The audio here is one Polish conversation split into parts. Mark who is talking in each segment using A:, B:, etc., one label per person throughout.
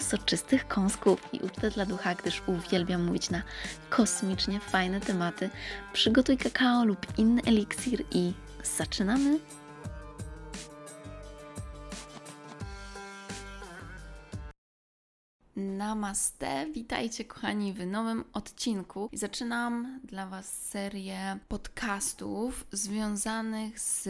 A: soczystych kąsków i ucztę dla ducha, gdyż uwielbiam mówić na kosmicznie fajne tematy. Przygotuj kakao lub inny eliksir i zaczynamy! Namaste, witajcie kochani w nowym odcinku. Zaczynam dla Was serię podcastów związanych z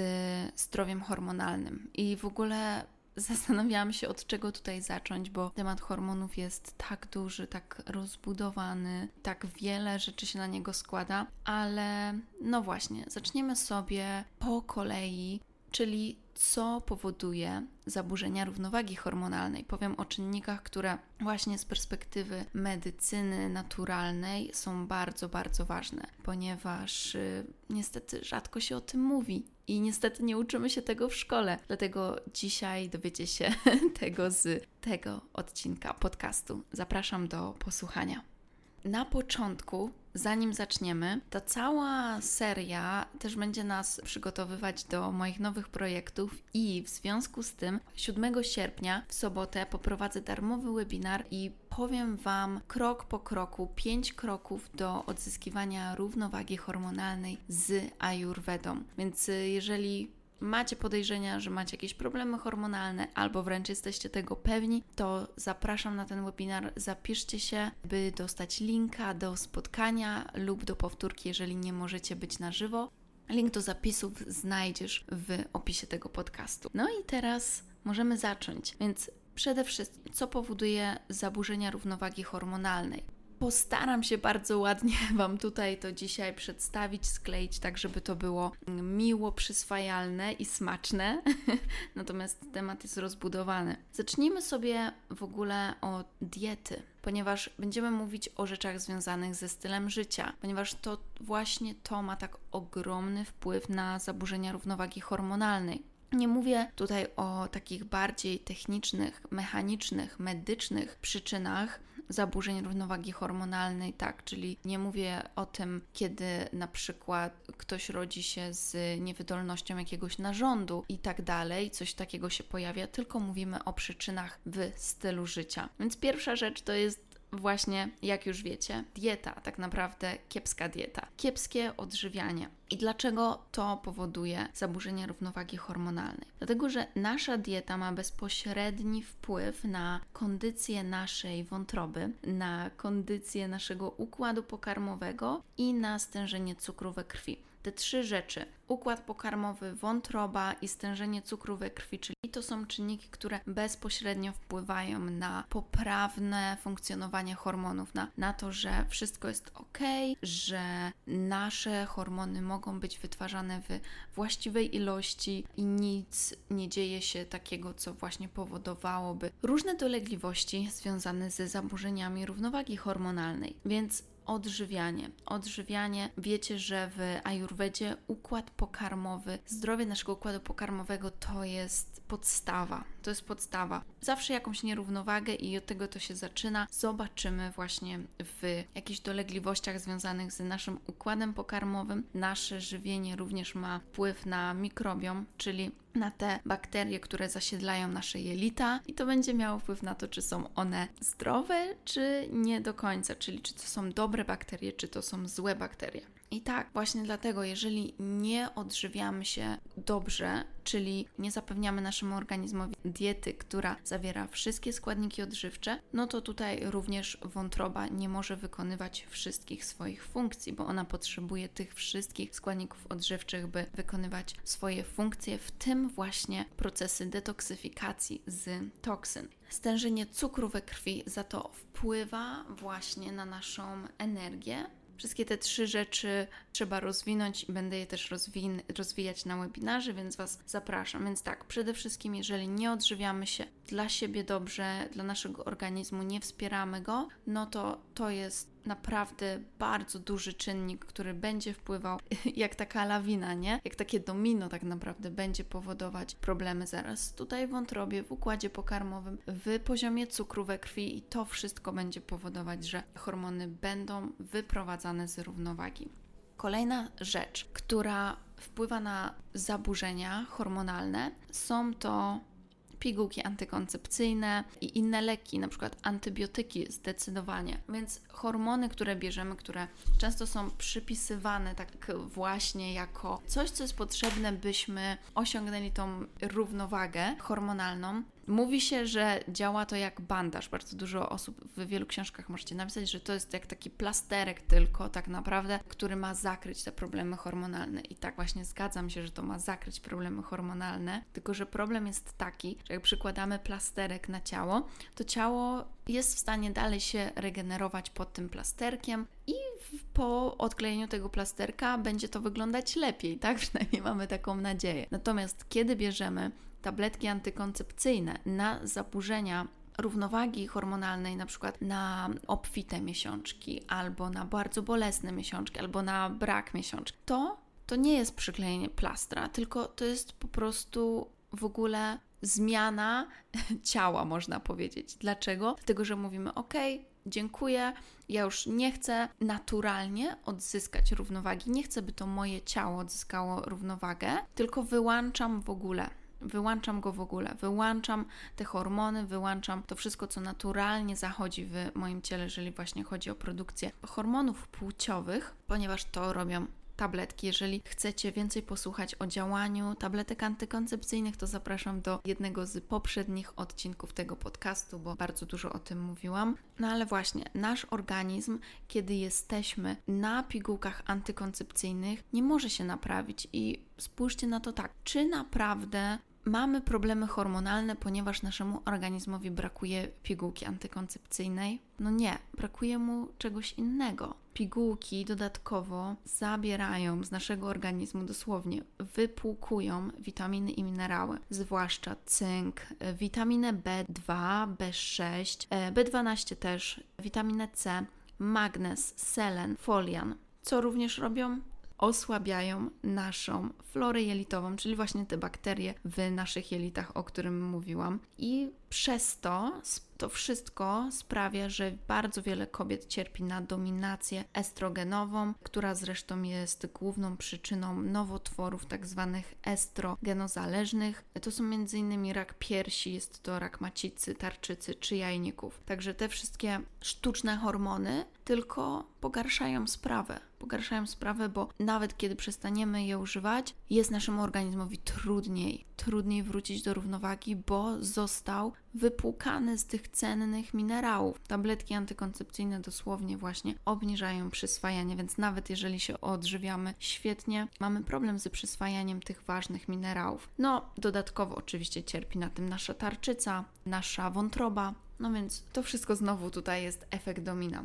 A: zdrowiem hormonalnym i w ogóle zastanawiałam się, od czego tutaj zacząć, bo temat hormonów jest tak duży, tak rozbudowany, tak wiele rzeczy się na niego składa, ale no właśnie, zaczniemy sobie po kolei, czyli co powoduje zaburzenia równowagi hormonalnej. Powiem o czynnikach, które właśnie z perspektywy medycyny naturalnej są bardzo, bardzo ważne, ponieważ y, niestety rzadko się o tym mówi. I niestety nie uczymy się tego w szkole. Dlatego dzisiaj dowiecie się tego z tego odcinka podcastu. Zapraszam do posłuchania. Na początku zanim zaczniemy, ta cała seria też będzie nas przygotowywać do moich nowych projektów i w związku z tym 7 sierpnia w sobotę poprowadzę darmowy webinar i powiem Wam krok po kroku, 5 kroków do odzyskiwania równowagi hormonalnej z Ayurvedą. Więc y, jeżeli macie podejrzenia, że macie jakieś problemy hormonalne, albo wręcz jesteście tego pewni, to zapraszam na ten webinar. Zapiszcie się, by dostać linka do spotkania lub do powtórki, jeżeli nie możecie być na żywo. Link do zapisów znajdziesz w opisie tego podcastu. No i teraz możemy zacząć. Więc przede wszystkim, co powoduje zaburzenia równowagi hormonalnej? Postaram się bardzo ładnie Wam tutaj to dzisiaj przedstawić, skleić, tak żeby to było miło, przyswajalne i smaczne. Natomiast temat jest rozbudowany. Zacznijmy sobie w ogóle od diety, ponieważ będziemy mówić o rzeczach związanych ze stylem życia, ponieważ to właśnie to ma tak ogromny wpływ na zaburzenia równowagi hormonalnej. Nie mówię tutaj o takich bardziej technicznych, mechanicznych, medycznych przyczynach, zaburzeń równowagi hormonalnej, tak, czyli nie mówię o tym, kiedy na przykład ktoś rodzi się z niewydolnością jakiegoś narządu i tak dalej, coś takiego się pojawia, tylko mówimy o przyczynach w stylu życia. Więc pierwsza rzecz to jest właśnie, jak już wiecie, dieta, tak naprawdę kiepska dieta, kiepskie odżywianie. I dlaczego to powoduje zaburzenia równowagi hormonalnej? Dlatego, że nasza dieta ma bezpośredni wpływ na kondycję naszej wątroby, na kondycję naszego układu pokarmowego i na stężenie cukru we krwi te trzy rzeczy: układ pokarmowy, wątroba i stężenie cukru we krwi, czyli to są czynniki, które bezpośrednio wpływają na poprawne funkcjonowanie hormonów, na, na to, że wszystko jest ok, że nasze hormony mogą być wytwarzane w właściwej ilości i nic nie dzieje się takiego, co właśnie powodowałoby różne dolegliwości związane ze zaburzeniami równowagi hormonalnej. Więc odżywianie. Odżywianie, wiecie, że w Ajurwedzie układ pokarmowy, zdrowie naszego układu pokarmowego to jest podstawa. To jest podstawa. Zawsze jakąś nierównowagę i od tego to się zaczyna. Zobaczymy właśnie w jakichś dolegliwościach związanych z naszym układem pokarmowym. Nasze żywienie również ma wpływ na mikrobiom, czyli na te bakterie, które zasiedlają nasze jelita, i to będzie miało wpływ na to, czy są one zdrowe, czy nie do końca, czyli czy to są dobre bakterie, czy to są złe bakterie. I tak, właśnie dlatego, jeżeli nie odżywiamy się dobrze, czyli nie zapewniamy naszemu organizmowi diety, która zawiera wszystkie składniki odżywcze, no to tutaj również wątroba nie może wykonywać wszystkich swoich funkcji, bo ona potrzebuje tych wszystkich składników odżywczych, by wykonywać swoje funkcje, w tym właśnie procesy detoksyfikacji z toksyn. Stężenie cukru we krwi za to wpływa właśnie na naszą energię Wszystkie te trzy rzeczy trzeba rozwinąć i będę je też rozwin- rozwijać na webinarze, więc Was zapraszam. Więc tak, przede wszystkim, jeżeli nie odżywiamy się dla siebie dobrze, dla naszego organizmu, nie wspieramy go, no to to jest naprawdę bardzo duży czynnik, który będzie wpływał jak taka lawina, nie? Jak takie domino tak naprawdę będzie powodować problemy zaraz tutaj w wątrobie, w układzie pokarmowym, w poziomie cukru we krwi i to wszystko będzie powodować, że hormony będą wyprowadzane z równowagi. Kolejna rzecz, która wpływa na zaburzenia hormonalne, są to pigułki antykoncepcyjne i inne leki, na przykład antybiotyki zdecydowanie. Więc hormony, które bierzemy, które często są przypisywane tak właśnie jako coś, co jest potrzebne, byśmy osiągnęli tą równowagę hormonalną, Mówi się, że działa to jak bandaż. Bardzo dużo osób w wielu książkach możecie napisać, że to jest jak taki plasterek tylko tak naprawdę, który ma zakryć te problemy hormonalne. I tak właśnie zgadzam się, że to ma zakryć problemy hormonalne, tylko że problem jest taki, że jak przykładamy plasterek na ciało, to ciało jest w stanie dalej się regenerować pod tym plasterkiem i po odklejeniu tego plasterka będzie to wyglądać lepiej, tak? Przynajmniej mamy taką nadzieję. Natomiast kiedy bierzemy tabletki antykoncepcyjne na zaburzenia równowagi hormonalnej, na przykład na obfite miesiączki, albo na bardzo bolesne miesiączki, albo na brak miesiączki, to to nie jest przyklejenie plastra, tylko to jest po prostu w ogóle zmiana ciała, można powiedzieć. Dlaczego? Dlatego, że mówimy, ok, dziękuję, ja już nie chcę naturalnie odzyskać równowagi, nie chcę, by to moje ciało odzyskało równowagę, tylko wyłączam w ogóle Wyłączam go w ogóle, wyłączam te hormony, wyłączam to wszystko, co naturalnie zachodzi w moim ciele, jeżeli właśnie chodzi o produkcję hormonów płciowych, ponieważ to robią tabletki. Jeżeli chcecie więcej posłuchać o działaniu tabletek antykoncepcyjnych, to zapraszam do jednego z poprzednich odcinków tego podcastu, bo bardzo dużo o tym mówiłam. No ale właśnie, nasz organizm, kiedy jesteśmy na pigułkach antykoncepcyjnych, nie może się naprawić i spójrzcie na to tak, czy naprawdę mamy problemy hormonalne, ponieważ naszemu organizmowi brakuje pigułki antykoncepcyjnej? No nie, brakuje mu czegoś innego. Pigułki dodatkowo zabierają z naszego organizmu dosłownie, wypłukują witaminy i minerały, zwłaszcza cynk, witaminę B2, B6, B12 też, witaminę C, magnez, selen, folian. Co również robią? Osłabiają naszą florę jelitową, czyli właśnie te bakterie w naszych jelitach, o którym mówiłam. I przez to to wszystko sprawia, że bardzo wiele kobiet cierpi na dominację estrogenową, która zresztą jest główną przyczyną nowotworów tak zwanych estrogenozależnych. To są m.in. rak piersi, jest to rak macicy, tarczycy czy jajników. Także te wszystkie sztuczne hormony tylko pogarszają sprawę. Pogarszają sprawę, bo nawet kiedy przestaniemy je używać, jest naszemu organizmowi trudniej, trudniej wrócić do równowagi, bo został wypłukany z tych cennych minerałów. Tabletki antykoncepcyjne dosłownie właśnie obniżają przyswajanie, więc nawet jeżeli się odżywiamy świetnie, mamy problem z przyswajaniem tych ważnych minerałów. No, dodatkowo oczywiście cierpi na tym nasza tarczyca, nasza wątroba, no więc to wszystko znowu tutaj jest efekt domina.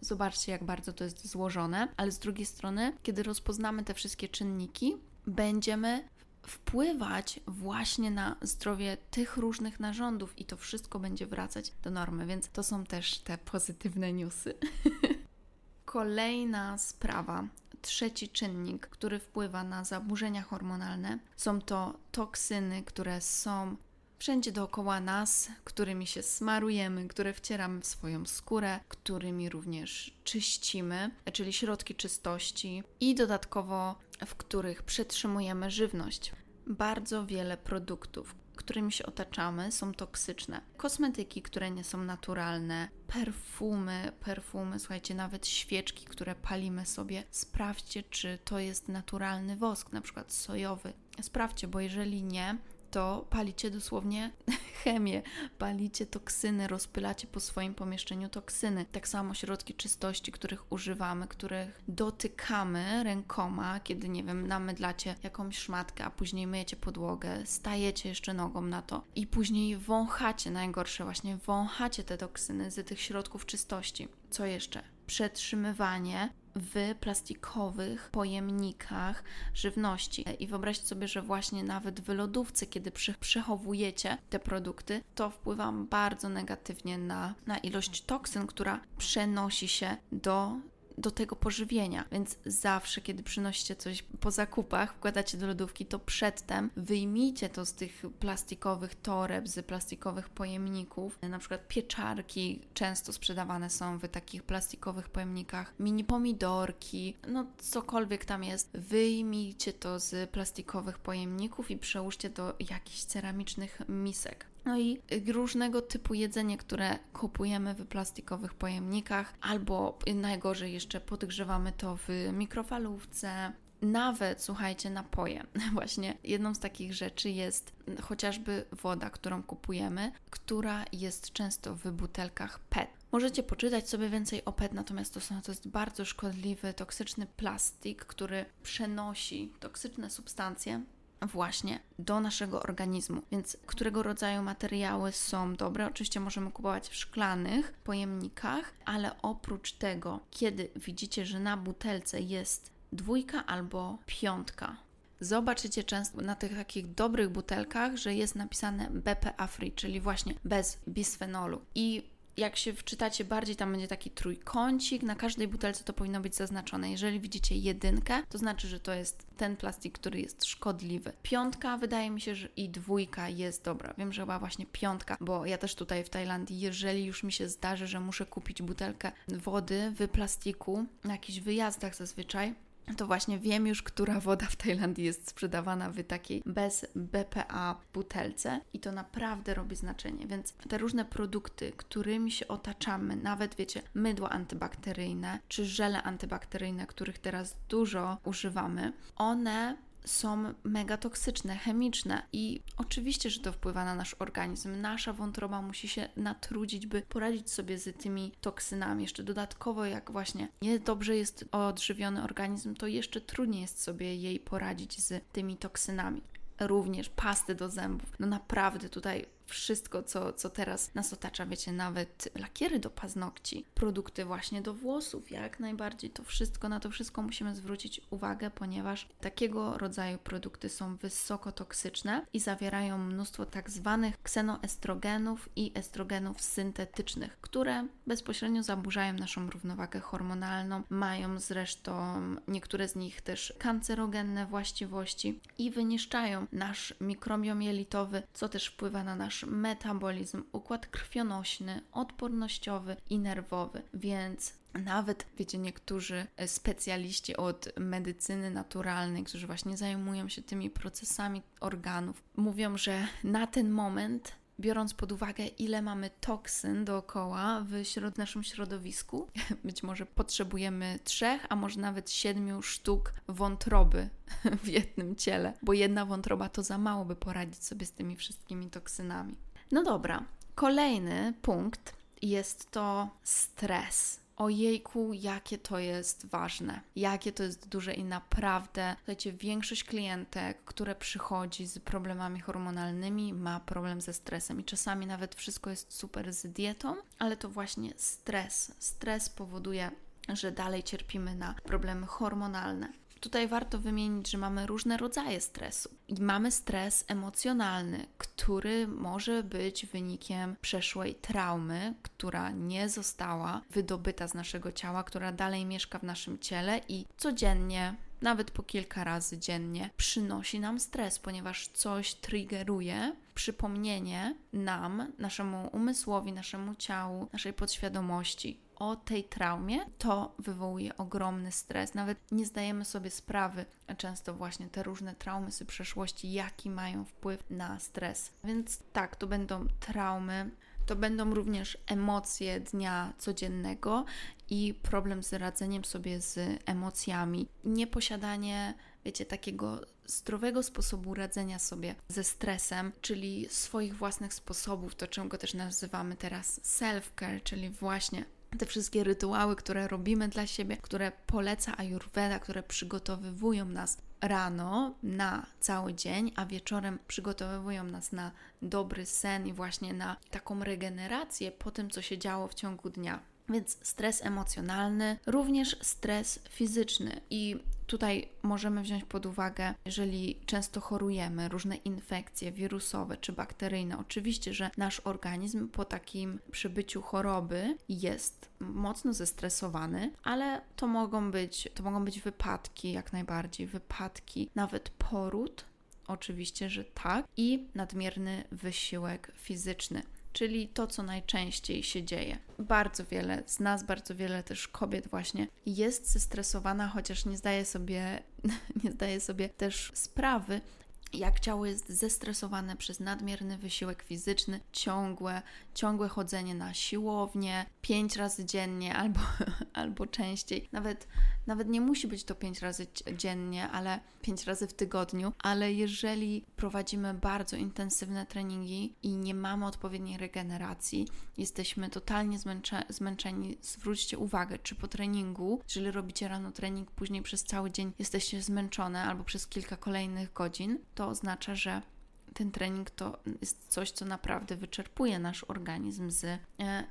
A: Zobaczcie, jak bardzo to jest złożone, ale z drugiej strony, kiedy rozpoznamy te wszystkie czynniki, będziemy wpływać właśnie na zdrowie tych różnych narządów i to wszystko będzie wracać do normy, więc to są też te pozytywne newsy. Kolejna sprawa, trzeci czynnik, który wpływa na zaburzenia hormonalne, są to toksyny, które są wszędzie dookoła nas, którymi się smarujemy, które wcieramy w swoją skórę, którymi również czyścimy, czyli środki czystości i dodatkowo w których przetrzymujemy żywność. Bardzo wiele produktów, którymi się otaczamy, są toksyczne. Kosmetyki, które nie są naturalne, perfumy, perfumy, słuchajcie, nawet świeczki, które palimy sobie. Sprawdźcie, czy to jest naturalny wosk, na przykład sojowy. Sprawdźcie, bo jeżeli nie, to palicie dosłownie chemię, palicie toksyny, rozpylacie po swoim pomieszczeniu toksyny. Tak samo środki czystości, których używamy, których dotykamy rękoma, kiedy, nie wiem, namydlacie jakąś szmatkę, a później myjecie podłogę, stajecie jeszcze nogą na to i później wąchacie, najgorsze właśnie, wąchacie te toksyny z tych środków czystości. Co jeszcze? Przetrzymywanie w plastikowych pojemnikach żywności. I wyobraźcie sobie, że właśnie nawet w lodówce, kiedy przechowujecie te produkty, to wpływa bardzo negatywnie na, na ilość toksyn, która przenosi się do do tego pożywienia. Więc zawsze, kiedy przynosicie coś po zakupach, wkładacie do lodówki, to przedtem wyjmijcie to z tych plastikowych toreb, z plastikowych pojemników. Na przykład pieczarki często sprzedawane są w takich plastikowych pojemnikach, mini pomidorki, no cokolwiek tam jest. Wyjmijcie to z plastikowych pojemników i przełóżcie do jakichś ceramicznych misek. No i różnego typu jedzenie, które kupujemy w plastikowych pojemnikach, albo najgorzej jeszcze podgrzewamy to w mikrofalówce, nawet, słuchajcie, napoje. Właśnie jedną z takich rzeczy jest chociażby woda, którą kupujemy, która jest często w butelkach PET. Możecie poczytać sobie więcej o PET, natomiast to, są, to jest bardzo szkodliwy, toksyczny plastik, który przenosi toksyczne substancje właśnie do naszego organizmu. Więc którego rodzaju materiały są dobre? Oczywiście możemy kupować w szklanych pojemnikach, ale oprócz tego, kiedy widzicie, że na butelce jest dwójka albo piątka, zobaczycie często na tych takich dobrych butelkach, że jest napisane BPA free, czyli właśnie bez bisfenolu. I jak się wczytacie bardziej, tam będzie taki trójkącik, na każdej butelce to powinno być zaznaczone. Jeżeli widzicie jedynkę, to znaczy, że to jest ten plastik, który jest szkodliwy. Piątka wydaje mi się, że i dwójka jest dobra. Wiem, że chyba właśnie piątka, bo ja też tutaj w Tajlandii, jeżeli już mi się zdarzy, że muszę kupić butelkę wody w plastiku na jakichś wyjazdach zazwyczaj, to właśnie wiem już, która woda w Tajlandii jest sprzedawana w takiej bez BPA butelce i to naprawdę robi znaczenie. Więc te różne produkty, którymi się otaczamy, nawet wiecie, mydło antybakteryjne czy żele antybakteryjne, których teraz dużo używamy, one są mega toksyczne, chemiczne i oczywiście, że to wpływa na nasz organizm. Nasza wątroba musi się natrudzić, by poradzić sobie z tymi toksynami. Jeszcze dodatkowo, jak właśnie niedobrze jest odżywiony organizm, to jeszcze trudniej jest sobie jej poradzić z tymi toksynami również pasty do zębów. No naprawdę tutaj wszystko, co, co teraz nas otacza, wiecie, nawet lakiery do paznokci, produkty właśnie do włosów, jak najbardziej to wszystko, na to wszystko musimy zwrócić uwagę, ponieważ takiego rodzaju produkty są wysoko toksyczne i zawierają mnóstwo tak zwanych ksenoestrogenów i estrogenów syntetycznych, które bezpośrednio zaburzają naszą równowagę hormonalną, mają zresztą niektóre z nich też kancerogenne właściwości i wyniszczają nasz mikrobiom jelitowy, co też wpływa na metabolizm, układ krwionośny, odpornościowy i nerwowy. Więc nawet, wiecie, niektórzy specjaliści od medycyny naturalnej, którzy właśnie zajmują się tymi procesami organów, mówią, że na ten moment biorąc pod uwagę, ile mamy toksyn dookoła w środ naszym środowisku, być może potrzebujemy trzech, a może nawet siedmiu sztuk wątroby w jednym ciele, bo jedna wątroba to za mało, by poradzić sobie z tymi wszystkimi toksynami. No dobra, kolejny punkt jest to stres ojejku, jakie to jest ważne, jakie to jest duże i naprawdę, słuchajcie, większość klientek, które przychodzi z problemami hormonalnymi, ma problem ze stresem i czasami nawet wszystko jest super z dietą, ale to właśnie stres. Stres powoduje, że dalej cierpimy na problemy hormonalne. Tutaj warto wymienić, że mamy różne rodzaje stresu. I mamy stres emocjonalny, który może być wynikiem przeszłej traumy, która nie została wydobyta z naszego ciała, która dalej mieszka w naszym ciele i codziennie nawet po kilka razy dziennie, przynosi nam stres, ponieważ coś triggeruje przypomnienie nam, naszemu umysłowi, naszemu ciału, naszej podświadomości o tej traumie, to wywołuje ogromny stres. Nawet nie zdajemy sobie sprawy, często właśnie te różne traumy z przeszłości, jaki mają wpływ na stres. Więc tak, to będą traumy, to będą również emocje dnia codziennego i problem z radzeniem sobie z emocjami. Nieposiadanie, wiecie, takiego zdrowego sposobu radzenia sobie ze stresem, czyli swoich własnych sposobów, to czym go też nazywamy teraz self-care, czyli właśnie te wszystkie rytuały, które robimy dla siebie, które poleca Ayurveda, które przygotowywują nas rano na cały dzień, a wieczorem przygotowują nas na dobry sen i właśnie na taką regenerację po tym, co się działo w ciągu dnia. Więc stres emocjonalny, również stres fizyczny. I tutaj możemy wziąć pod uwagę, jeżeli często chorujemy, różne infekcje wirusowe czy bakteryjne. Oczywiście, że nasz organizm po takim przybyciu choroby jest mocno zestresowany, ale to mogą być, to mogą być wypadki, jak najbardziej, wypadki, nawet poród. Oczywiście, że tak, i nadmierny wysiłek fizyczny czyli to, co najczęściej się dzieje. Bardzo wiele z nas, bardzo wiele też kobiet właśnie jest zestresowana, chociaż nie zdaje sobie, nie zdaje sobie też sprawy, jak ciało jest zestresowane przez nadmierny wysiłek fizyczny, ciągłe, ciągłe chodzenie na siłownię, pięć razy dziennie albo, albo częściej. Nawet, nawet nie musi być to pięć razy dziennie, ale pięć razy w tygodniu, ale jeżeli prowadzimy bardzo intensywne treningi i nie mamy odpowiedniej regeneracji, jesteśmy totalnie zmęcze, zmęczeni, zwróćcie uwagę, czy po treningu, jeżeli robicie rano trening, później przez cały dzień jesteście zmęczone albo przez kilka kolejnych godzin, to oznacza, że ten trening to jest coś, co naprawdę wyczerpuje nasz organizm z e,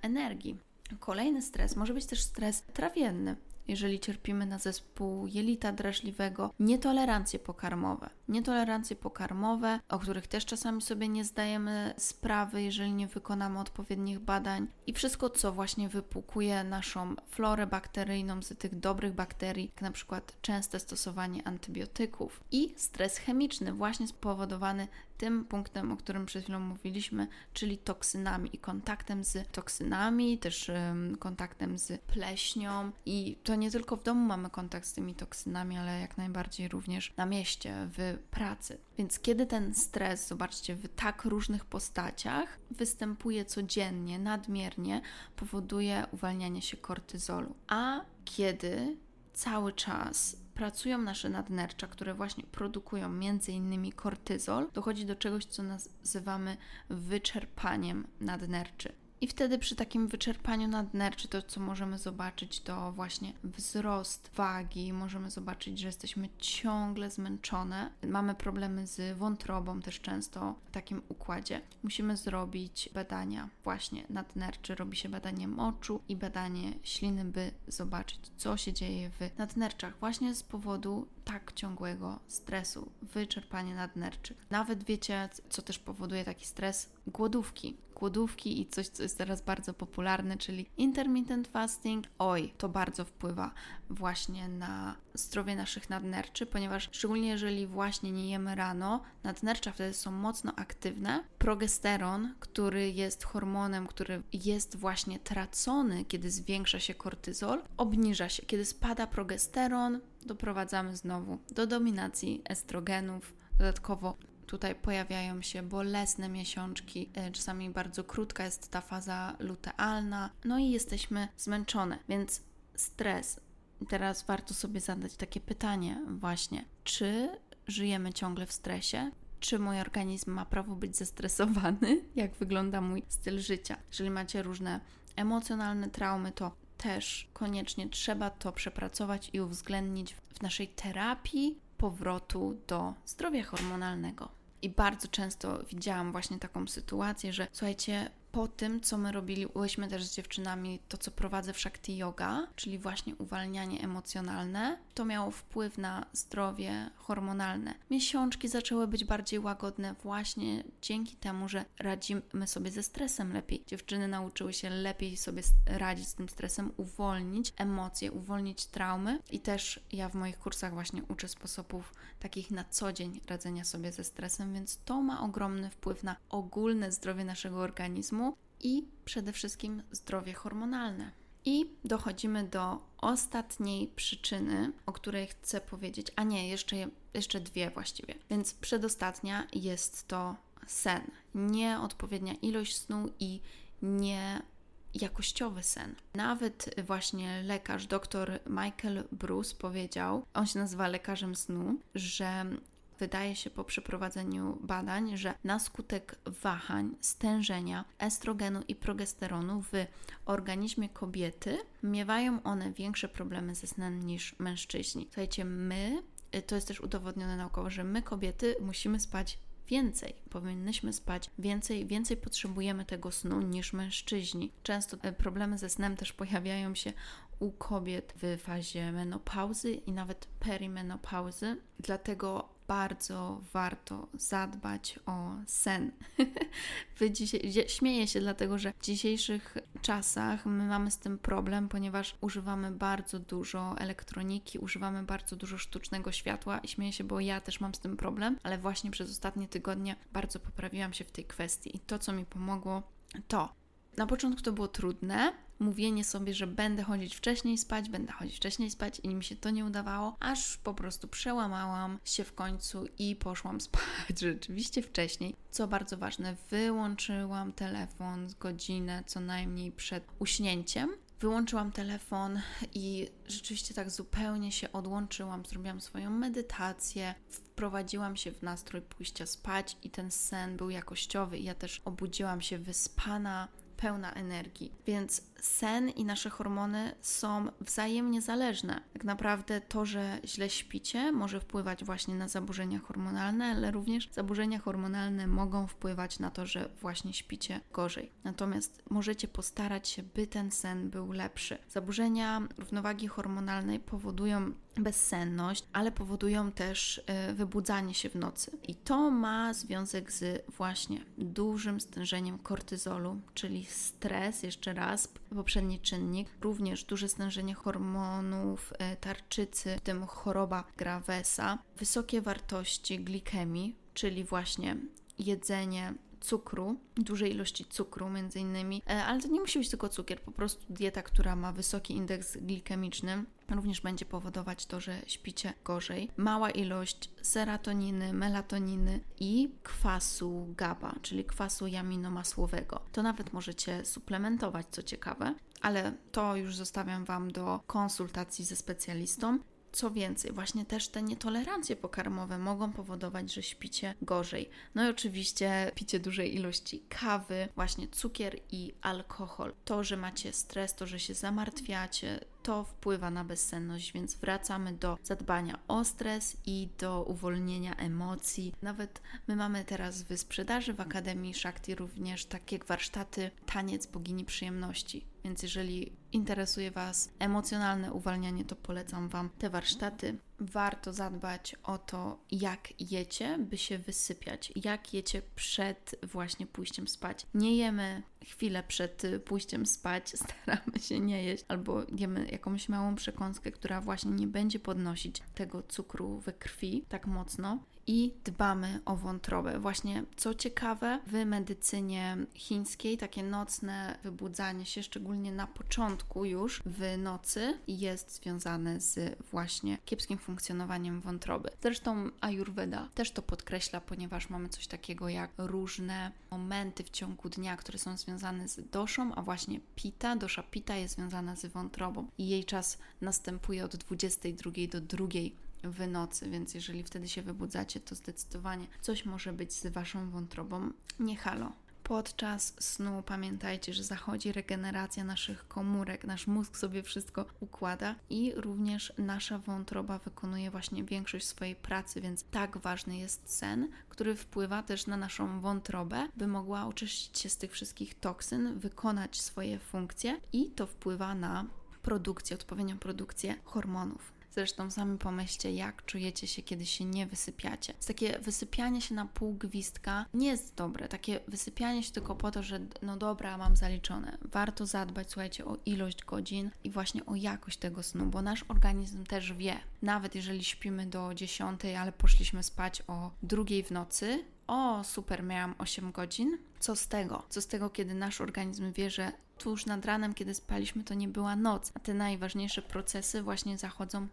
A: energii. Kolejny stres może być też stres trawienny jeżeli cierpimy na zespół jelita drażliwego, nietolerancje pokarmowe. Nietolerancje pokarmowe, o których też czasami sobie nie zdajemy sprawy, jeżeli nie wykonamy odpowiednich badań, i wszystko, co właśnie wypłukuje naszą florę bakteryjną z tych dobrych bakterii, jak na przykład częste stosowanie antybiotyków i stres chemiczny, właśnie spowodowany tym punktem, o którym przed chwilą mówiliśmy, czyli toksynami i kontaktem z toksynami, też kontaktem z pleśnią. I to nie tylko w domu mamy kontakt z tymi toksynami, ale jak najbardziej również na mieście, w pracy. Więc kiedy ten stres, zobaczcie, w tak różnych postaciach występuje codziennie, nadmiernie, powoduje uwalnianie się kortyzolu. A kiedy cały czas pracują nasze nadnercza, które właśnie produkują między innymi kortyzol, dochodzi do czegoś, co nazywamy wyczerpaniem nadnerczy. I wtedy przy takim wyczerpaniu nadnerczy to, co możemy zobaczyć, to właśnie wzrost wagi. Możemy zobaczyć, że jesteśmy ciągle zmęczone. Mamy problemy z wątrobą też często w takim układzie. Musimy zrobić badania właśnie nadnerczy. Robi się badanie moczu i badanie śliny, by zobaczyć, co się dzieje w nadnerczach właśnie z powodu tak ciągłego stresu, wyczerpanie nadnerczy. Nawet wiecie, co też powoduje taki stres? Głodówki głodówki i coś, co jest teraz bardzo popularne, czyli intermittent fasting. Oj, to bardzo wpływa właśnie na zdrowie naszych nadnerczy, ponieważ szczególnie jeżeli właśnie nie jemy rano, nadnercza wtedy są mocno aktywne. Progesteron, który jest hormonem, który jest właśnie tracony, kiedy zwiększa się kortyzol, obniża się. Kiedy spada progesteron, doprowadzamy znowu do dominacji estrogenów. Dodatkowo Tutaj pojawiają się bolesne miesiączki, e, czasami bardzo krótka jest ta faza lutealna, no i jesteśmy zmęczone, więc stres. Teraz warto sobie zadać takie pytanie, właśnie, czy żyjemy ciągle w stresie? Czy mój organizm ma prawo być zestresowany? Jak wygląda mój styl życia? Jeżeli macie różne emocjonalne traumy, to też koniecznie trzeba to przepracować i uwzględnić w naszej terapii powrotu do zdrowia hormonalnego. I bardzo często widziałam właśnie taką sytuację, że słuchajcie, po tym, co my robiliśmy też z dziewczynami, to co prowadzę w Shakti Yoga, czyli właśnie uwalnianie emocjonalne, to miało wpływ na zdrowie hormonalne. Miesiączki zaczęły być bardziej łagodne właśnie dzięki temu, że radzimy sobie ze stresem lepiej. Dziewczyny nauczyły się lepiej sobie radzić z tym stresem, uwolnić emocje, uwolnić traumy i też ja w moich kursach właśnie uczę sposobów takich na co dzień radzenia sobie ze stresem, więc to ma ogromny wpływ na ogólne zdrowie naszego organizmu i przede wszystkim zdrowie hormonalne. I dochodzimy do ostatniej przyczyny, o której chcę powiedzieć, a nie, jeszcze, jeszcze dwie właściwie. Więc przedostatnia jest to sen. Nieodpowiednia ilość snu i nie jakościowy sen. Nawet właśnie lekarz, dr Michael Bruce powiedział, on się nazywa lekarzem snu, że wydaje się po przeprowadzeniu badań, że na skutek wahań, stężenia estrogenu i progesteronu w organizmie kobiety miewają one większe problemy ze snem niż mężczyźni. Słuchajcie, my, to jest też udowodnione naukowo, że my kobiety musimy spać więcej. Powinnyśmy spać więcej, więcej potrzebujemy tego snu niż mężczyźni. Często problemy ze snem też pojawiają się u kobiet w fazie menopauzy i nawet perimenopauzy. Dlatego bardzo warto zadbać o sen. dzisiaj, śmieję się, dlatego że w dzisiejszych czasach my mamy z tym problem, ponieważ używamy bardzo dużo elektroniki, używamy bardzo dużo sztucznego światła i śmieję się, bo ja też mam z tym problem, ale właśnie przez ostatnie tygodnie bardzo poprawiłam się w tej kwestii i to, co mi pomogło, to na początku to było trudne, mówienie sobie, że będę chodzić wcześniej spać, będę chodzić wcześniej spać i mi się to nie udawało, aż po prostu przełamałam się w końcu i poszłam spać rzeczywiście wcześniej. Co bardzo ważne, wyłączyłam telefon godzinę co najmniej przed uśnięciem. Wyłączyłam telefon i rzeczywiście tak zupełnie się odłączyłam, zrobiłam swoją medytację, wprowadziłam się w nastrój pójścia spać i ten sen był jakościowy i ja też obudziłam się wyspana, pełna energii. Więc sen i nasze hormony są wzajemnie zależne. Tak naprawdę to, że źle śpicie, może wpływać właśnie na zaburzenia hormonalne, ale również zaburzenia hormonalne mogą wpływać na to, że właśnie śpicie gorzej. Natomiast możecie postarać się, by ten sen był lepszy. Zaburzenia równowagi hormonalnej powodują bezsenność, ale powodują też e, wybudzanie się w nocy. I to ma związek z właśnie dużym stężeniem kortyzolu, czyli stres, jeszcze raz, poprzedni czynnik, również duże stężenie hormonów e, tarczycy, w tym choroba Gravesa, wysokie wartości glikemii, czyli właśnie jedzenie cukru, dużej ilości cukru między innymi, e, ale to nie musi być tylko cukier, po prostu dieta, która ma wysoki indeks glikemiczny, również będzie powodować to, że śpicie gorzej. Mała ilość serotoniny, melatoniny i kwasu GABA, czyli kwasu jaminomasłowego. To nawet możecie suplementować, co ciekawe, ale to już zostawiam Wam do konsultacji ze specjalistą. Co więcej, właśnie też te nietolerancje pokarmowe mogą powodować, że śpicie gorzej. No i oczywiście picie dużej ilości kawy, właśnie cukier i alkohol. To, że macie stres, to, że się zamartwiacie, to wpływa na bezsenność, więc wracamy do zadbania o stres i do uwolnienia emocji. Nawet my mamy teraz w sprzedaży w Akademii Shakti również takie warsztaty taniec bogini przyjemności. Więc jeżeli interesuje Was emocjonalne uwalnianie, to polecam Wam te warsztaty. Warto zadbać o to, jak jecie, by się wysypiać, jak jecie przed właśnie pójściem spać. Nie jemy chwilę przed pójściem spać, staramy się nie jeść, albo jemy jakąś małą przekąskę, która właśnie nie będzie podnosić tego cukru we krwi tak mocno i dbamy o wątrobę. Właśnie co ciekawe, w medycynie chińskiej takie nocne wybudzanie się, szczególnie na początku już w nocy, jest związane z właśnie kiepskim funkcjonowaniem wątroby. Zresztą Ayurveda też to podkreśla, ponieważ mamy coś takiego jak różne momenty w ciągu dnia, które są związane z doszą, a właśnie pita, dosza pita jest związana z wątrobą i jej czas następuje od 22 do 2 w nocy, więc jeżeli wtedy się wybudzacie, to zdecydowanie coś może być z waszą wątrobą. Nie halo. Podczas snu pamiętajcie, że zachodzi regeneracja naszych komórek, nasz mózg sobie wszystko układa i również nasza wątroba wykonuje właśnie większość swojej pracy, więc tak ważny jest sen, który wpływa też na naszą wątrobę, by mogła oczyścić się z tych wszystkich toksyn, wykonać swoje funkcje i to wpływa na produkcję, odpowiednią produkcję hormonów. Zresztą sami pomyślcie, jak czujecie się, kiedy się nie wysypiacie. Takie wysypianie się na pół gwizdka nie jest dobre. Takie wysypianie się tylko po to, że no dobra, mam zaliczone. Warto zadbać, słuchajcie, o ilość godzin i właśnie o jakość tego snu, bo nasz organizm też wie. Nawet jeżeli śpimy do 10, ale poszliśmy spać o drugiej w nocy, o super, miałam 8 godzin. Co z tego? Co z tego, kiedy nasz organizm wie, że tuż nad ranem, kiedy spaliśmy, to nie była noc, a te najważniejsze procesy właśnie zachodzą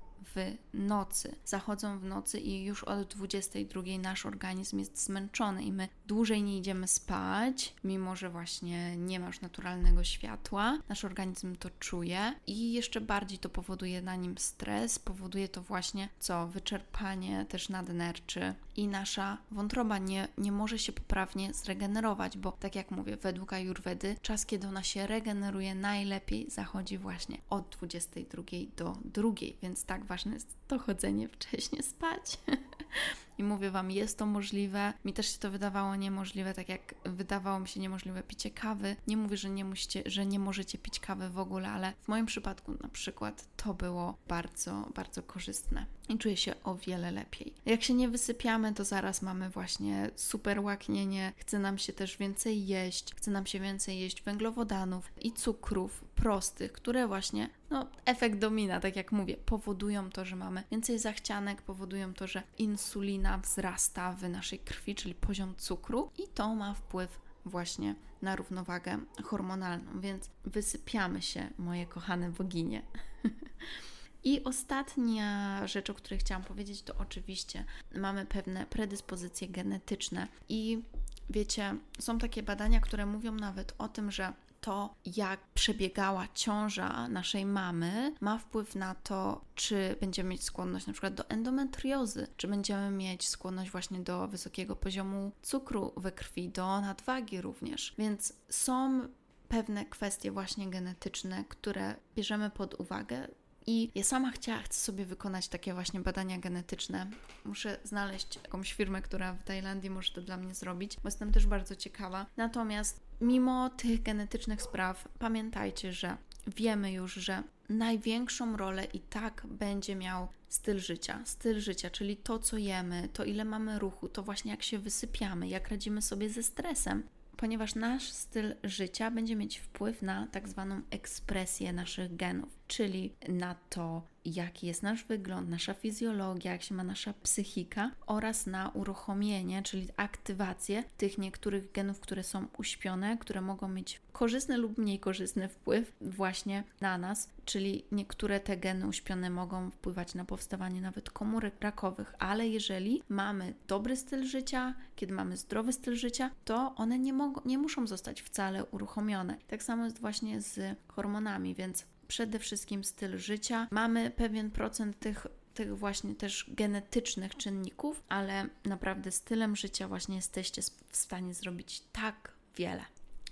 A: nocy. Zachodzą w nocy i już od 22 nasz organizm jest zmęczony i my dłużej nie idziemy spać, mimo że właśnie nie ma już naturalnego światła. Nasz organizm to czuje i jeszcze bardziej to powoduje na nim stres, powoduje to właśnie co? Wyczerpanie też nadnerczy i nasza wątroba nie, nie może się poprawnie zregenerować, bo tak jak mówię, według Ayurvedy czas, kiedy ona się regeneruje najlepiej zachodzi właśnie od 22 do 2, więc tak ważne jest to chodzenie wcześniej spać. i mówię Wam, jest to możliwe. Mi też się to wydawało niemożliwe, tak jak wydawało mi się niemożliwe picie kawy. Nie mówię, że nie, musicie, że nie możecie pić kawy w ogóle, ale w moim przypadku na przykład to było bardzo, bardzo korzystne i czuję się o wiele lepiej. Jak się nie wysypiamy, to zaraz mamy właśnie super łaknienie, chce nam się też więcej jeść, chce nam się więcej jeść węglowodanów i cukrów prostych, które właśnie, no, efekt domina, tak jak mówię, powodują to, że mamy więcej zachcianek, powodują to, że insulina wzrasta w naszej krwi, czyli poziom cukru, i to ma wpływ właśnie na równowagę hormonalną, więc wysypiamy się, moje kochane boginie. I ostatnia rzecz, o której chciałam powiedzieć, to oczywiście mamy pewne predyspozycje genetyczne i wiecie, są takie badania, które mówią nawet o tym, że to, jak przebiegała ciąża naszej mamy, ma wpływ na to, czy będziemy mieć skłonność na przykład do endometriozy, czy będziemy mieć skłonność właśnie do wysokiego poziomu cukru we krwi, do nadwagi również. Więc są pewne kwestie właśnie genetyczne, które bierzemy pod uwagę i ja sama chciała, chcę sobie wykonać takie właśnie badania genetyczne. Muszę znaleźć jakąś firmę, która w Tajlandii może to dla mnie zrobić, bo jestem też bardzo ciekawa. Natomiast mimo tych genetycznych spraw, pamiętajcie, że wiemy już, że największą rolę i tak będzie miał styl życia. Styl życia, czyli to, co jemy, to ile mamy ruchu, to właśnie jak się wysypiamy, jak radzimy sobie ze stresem ponieważ nasz styl życia będzie mieć wpływ na tak zwaną ekspresję naszych genów, czyli na to, jaki jest nasz wygląd, nasza fizjologia, jak się ma nasza psychika oraz na uruchomienie, czyli aktywację tych niektórych genów, które są uśpione, które mogą mieć korzystny lub mniej korzystny wpływ właśnie na nas, czyli niektóre te geny uśpione mogą wpływać na powstawanie nawet komórek rakowych, ale jeżeli mamy dobry styl życia, kiedy mamy zdrowy styl życia, to one nie, mogą, nie muszą zostać wcale uruchomione. Tak samo jest właśnie z hormonami, więc przede wszystkim styl życia. Mamy pewien procent tych tych właśnie też genetycznych czynników, ale naprawdę stylem życia właśnie jesteście w stanie zrobić tak wiele.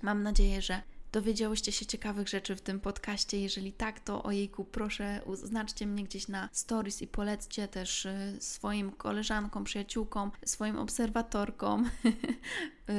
A: Mam nadzieję, że dowiedziałyście się ciekawych rzeczy w tym podcaście. Jeżeli tak, to ojejku, proszę oznaczcie mnie gdzieś na stories i polećcie też y, swoim koleżankom, przyjaciółkom, swoim obserwatorkom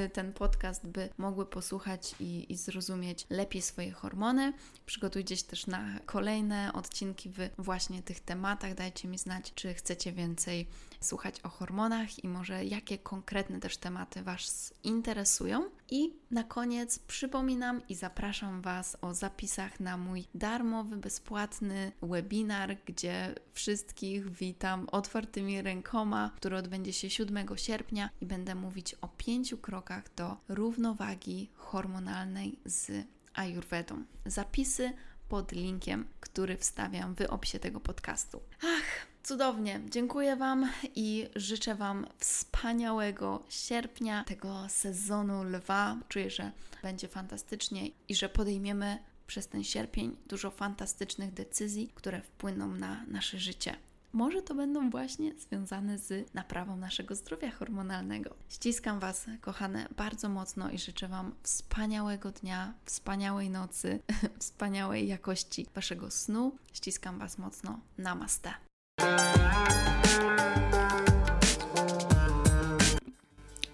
A: y, ten podcast, by mogły posłuchać i, i zrozumieć lepiej swoje hormony. Przygotujcie się też na kolejne odcinki w właśnie tych tematach. Dajcie mi znać, czy chcecie więcej słuchać o hormonach i może jakie konkretne też tematy Was interesują. I na koniec przypominam i zapraszam Was o zapisach na mój darmowy, bezpłatny webinar, gdzie wszystkich witam otwartymi rękoma, który odbędzie się 7 sierpnia i będę mówić o pięciu krokach do równowagi hormonalnej z Ayurvedą. Zapisy pod linkiem, który wstawiam w opisie tego podcastu. Ach, cudownie. Dziękuję Wam i życzę Wam wspaniałego sierpnia, tego sezonu lwa. Czuję, że będzie fantastycznie i że podejmiemy przez ten sierpień dużo fantastycznych decyzji, które wpłyną na nasze życie. Może to będą właśnie związane z naprawą naszego zdrowia hormonalnego. Ściskam Was, kochane, bardzo mocno i życzę Wam wspaniałego dnia, wspaniałej nocy, wspaniałej jakości Waszego snu. Ściskam Was mocno. Namaste. Música